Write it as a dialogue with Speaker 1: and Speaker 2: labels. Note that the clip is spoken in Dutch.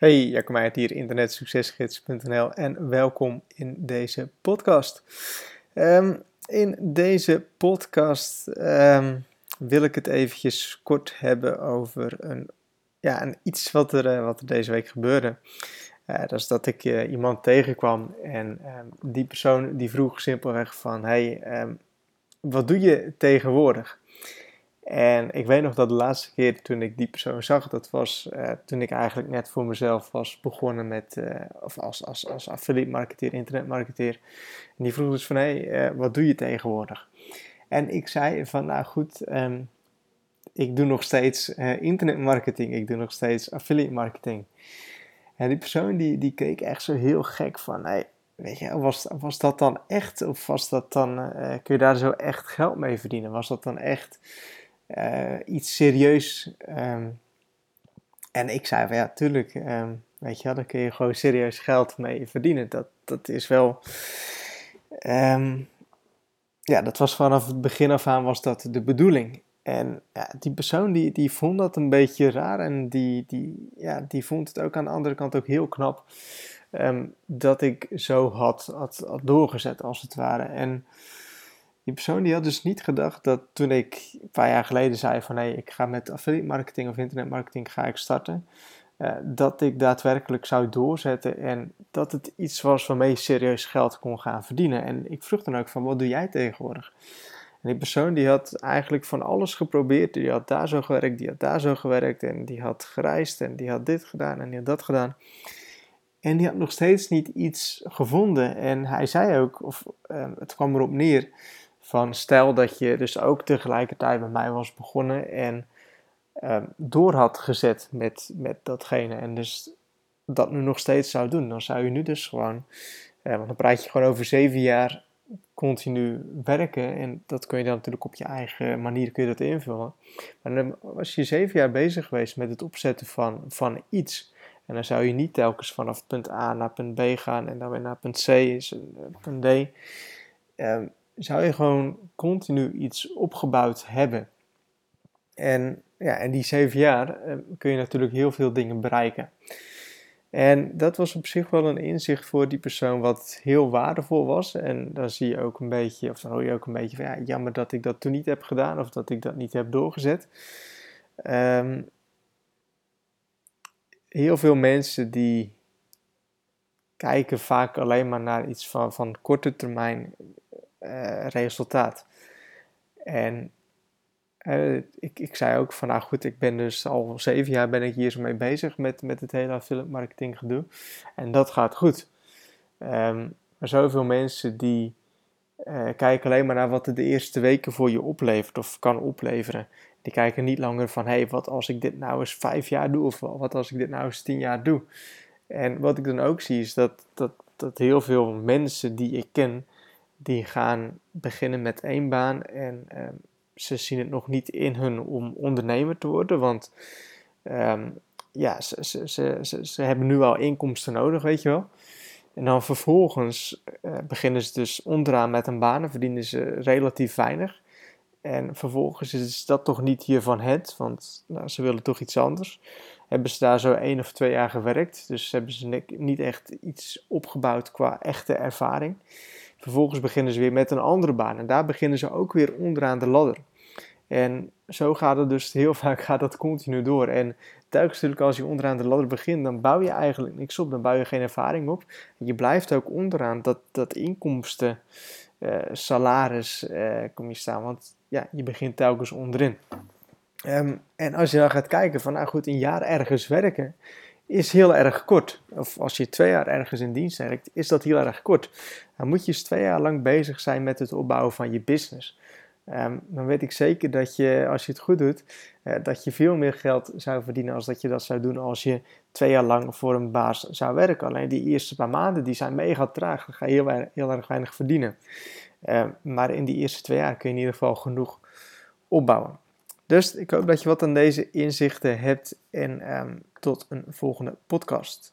Speaker 1: Hey, Jacco Meijert hier, internetsuccesgids.nl en welkom in deze podcast. Ehm, in deze podcast ehm, wil ik het eventjes kort hebben over een, ja, een iets wat er, eh, wat er deze week gebeurde. Uh, dat is dat ik uh, iemand tegenkwam en ehm, die persoon die vroeg simpelweg van, hey, wat doe je tegenwoordig? En ik weet nog dat de laatste keer toen ik die persoon zag, dat was uh, toen ik eigenlijk net voor mezelf was begonnen met, uh, of als, als, als affiliate marketeer, internetmarketeer. En die vroeg dus van, hé, hey, uh, wat doe je tegenwoordig? En ik zei van, nou goed, um, ik doe nog steeds internetmarketing, ik doe nog steeds affiliate marketing. En die persoon die, die keek echt zo heel gek van, hey, weet je, was, was dat dan echt, of was dat dan, kun je daar zo echt geld mee verdienen? Was dat dan echt uh, iets serieus. Um, en ik zei van ja, tuurlijk, um, weet je wel, daar kun je gewoon serieus geld mee verdienen. Dat, dat is wel. Um, ja, dat was vanaf het begin af aan was dat de bedoeling. En ja, die persoon die, die vond dat een beetje raar en die, die, ja, die vond het ook aan de andere kant ook heel knap dat ik zo had, had, had doorgezet als het ware. En die persoon die had dus niet gedacht dat toen ik een paar jaar geleden zei van nee, ik ga met affiliate marketing of internetmarketing ga ik starten, uh, dat ik daadwerkelijk zou doorzetten en dat het iets was waarmee je serieus geld kon gaan verdienen. En ik vroeg dan ook van wat doe jij tegenwoordig? En die persoon die had eigenlijk van alles geprobeerd. Die had daar zo gewerkt, die had daar zo gewerkt en die had gereisd en die had dit gedaan en die had dat gedaan. En die had nog steeds niet iets gevonden. En hij zei ook, of uh, het kwam erop neer, van stel dat je dus ook tegelijkertijd met mij was begonnen en uh, door had gezet met, met datgene en dus dat nu nog steeds zou doen, dan zou je nu dus gewoon, uh, want dan praat je gewoon over zeven jaar continu werken en dat kun je dan natuurlijk op je eigen manier kun je dat invullen. Maar dan was je zeven jaar bezig geweest met het opzetten van, van iets. En dan zou je niet telkens vanaf punt A naar punt B gaan en dan weer naar punt C, is punt D. Um, zou je gewoon continu iets opgebouwd hebben. En, ja, en die zeven jaar eh, kun je natuurlijk heel veel dingen bereiken. En dat was op zich wel een inzicht voor die persoon wat heel waardevol was. En dan zie je ook een beetje, of dan hoor je ook een beetje van ja, jammer dat ik dat toen niet heb gedaan of dat ik dat niet heb doorgezet. Um, heel veel mensen die kijken vaak alleen maar naar iets van, van korte termijn uh, resultaat. En uh, ik, ik zei ook van, nou goed, ik ben dus al zeven jaar ben ik hier zo mee bezig met, met het hele affiliate marketing gedoe. En dat gaat goed. Um, maar zoveel mensen die uh, kijken alleen maar naar wat het de eerste weken voor je oplevert of kan opleveren. Die kijken niet langer van, hé, hey, wat als ik dit nou eens vijf jaar doe of wat als ik dit nou eens tien jaar doe. En wat ik dan ook zie is dat, dat, dat heel veel mensen die ik ken, die gaan beginnen met één baan en um, ze zien het nog niet in hun om ondernemer te worden, want um, ja, ze, ze, ze, ze, ze hebben nu al inkomsten nodig, weet je wel. En dan vervolgens uh, beginnen ze dus onderaan met een baan en verdienen ze relatief weinig. En vervolgens is dat toch niet hiervan het, want nou, ze willen toch iets anders. Hebben ze daar zo één of twee jaar gewerkt, dus hebben ze niet echt iets opgebouwd qua echte ervaring. Vervolgens beginnen ze weer met een andere baan en daar beginnen ze ook weer onderaan de ladder. En zo gaat het dus heel vaak gaat dat continu door. En telkens natuurlijk als je onderaan de ladder begint, dan bouw je eigenlijk niks op, dan bouw je geen ervaring op. Je blijft ook onderaan dat, dat inkomsten, uh, salaris uh, kom je staan, want ja, je begint telkens onderin. Um, en als je dan gaat kijken van, nou goed, een jaar ergens werken, is heel erg kort. Of als je twee jaar ergens in dienst werkt, is dat heel erg kort. Dan moet je eens twee jaar lang bezig zijn met het opbouwen van je business. Um, dan weet ik zeker dat je, als je het goed doet, uh, dat je veel meer geld zou verdienen als dat je dat zou doen als je twee jaar lang voor een baas zou werken. Alleen die eerste paar maanden, die zijn mega traag. Dan ga je heel, heel erg weinig verdienen. Uh, maar in die eerste twee jaar kun je in ieder geval genoeg opbouwen. Dus ik hoop dat je wat aan deze inzichten hebt en um, tot een volgende podcast.